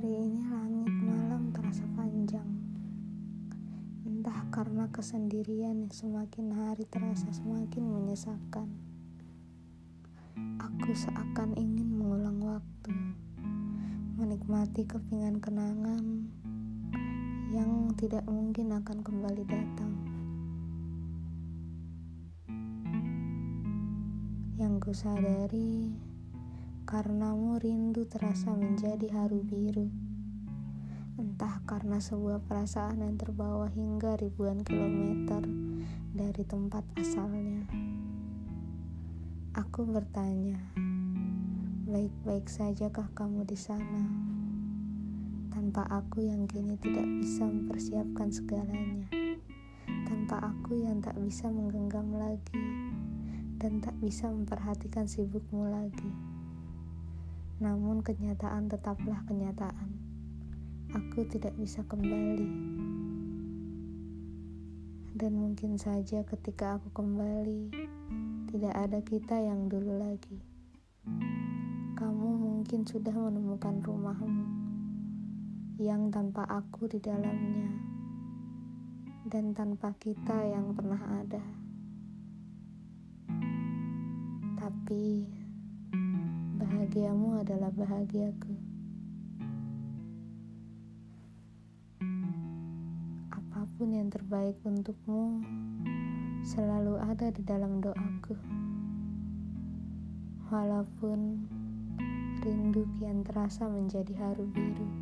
Hari ini langit malam terasa panjang. Entah karena kesendirian yang semakin hari terasa semakin menyesakan. Aku seakan ingin mengulang waktu, menikmati kepingan kenangan yang tidak mungkin akan kembali datang. Yang kusadari karenamu rindu terasa menjadi haru biru entah karena sebuah perasaan yang terbawa hingga ribuan kilometer dari tempat asalnya. Aku bertanya, baik-baik sajakah kamu di sana? Tanpa aku yang kini tidak bisa mempersiapkan segalanya, tanpa aku yang tak bisa menggenggam lagi dan tak bisa memperhatikan sibukmu lagi. Namun kenyataan tetaplah kenyataan aku tidak bisa kembali. Dan mungkin saja ketika aku kembali, tidak ada kita yang dulu lagi. Kamu mungkin sudah menemukan rumahmu yang tanpa aku di dalamnya dan tanpa kita yang pernah ada. Tapi bahagiamu adalah bahagiaku. apa pun yang terbaik untukmu selalu ada di dalam doaku. Walaupun rindu kian terasa menjadi haru biru.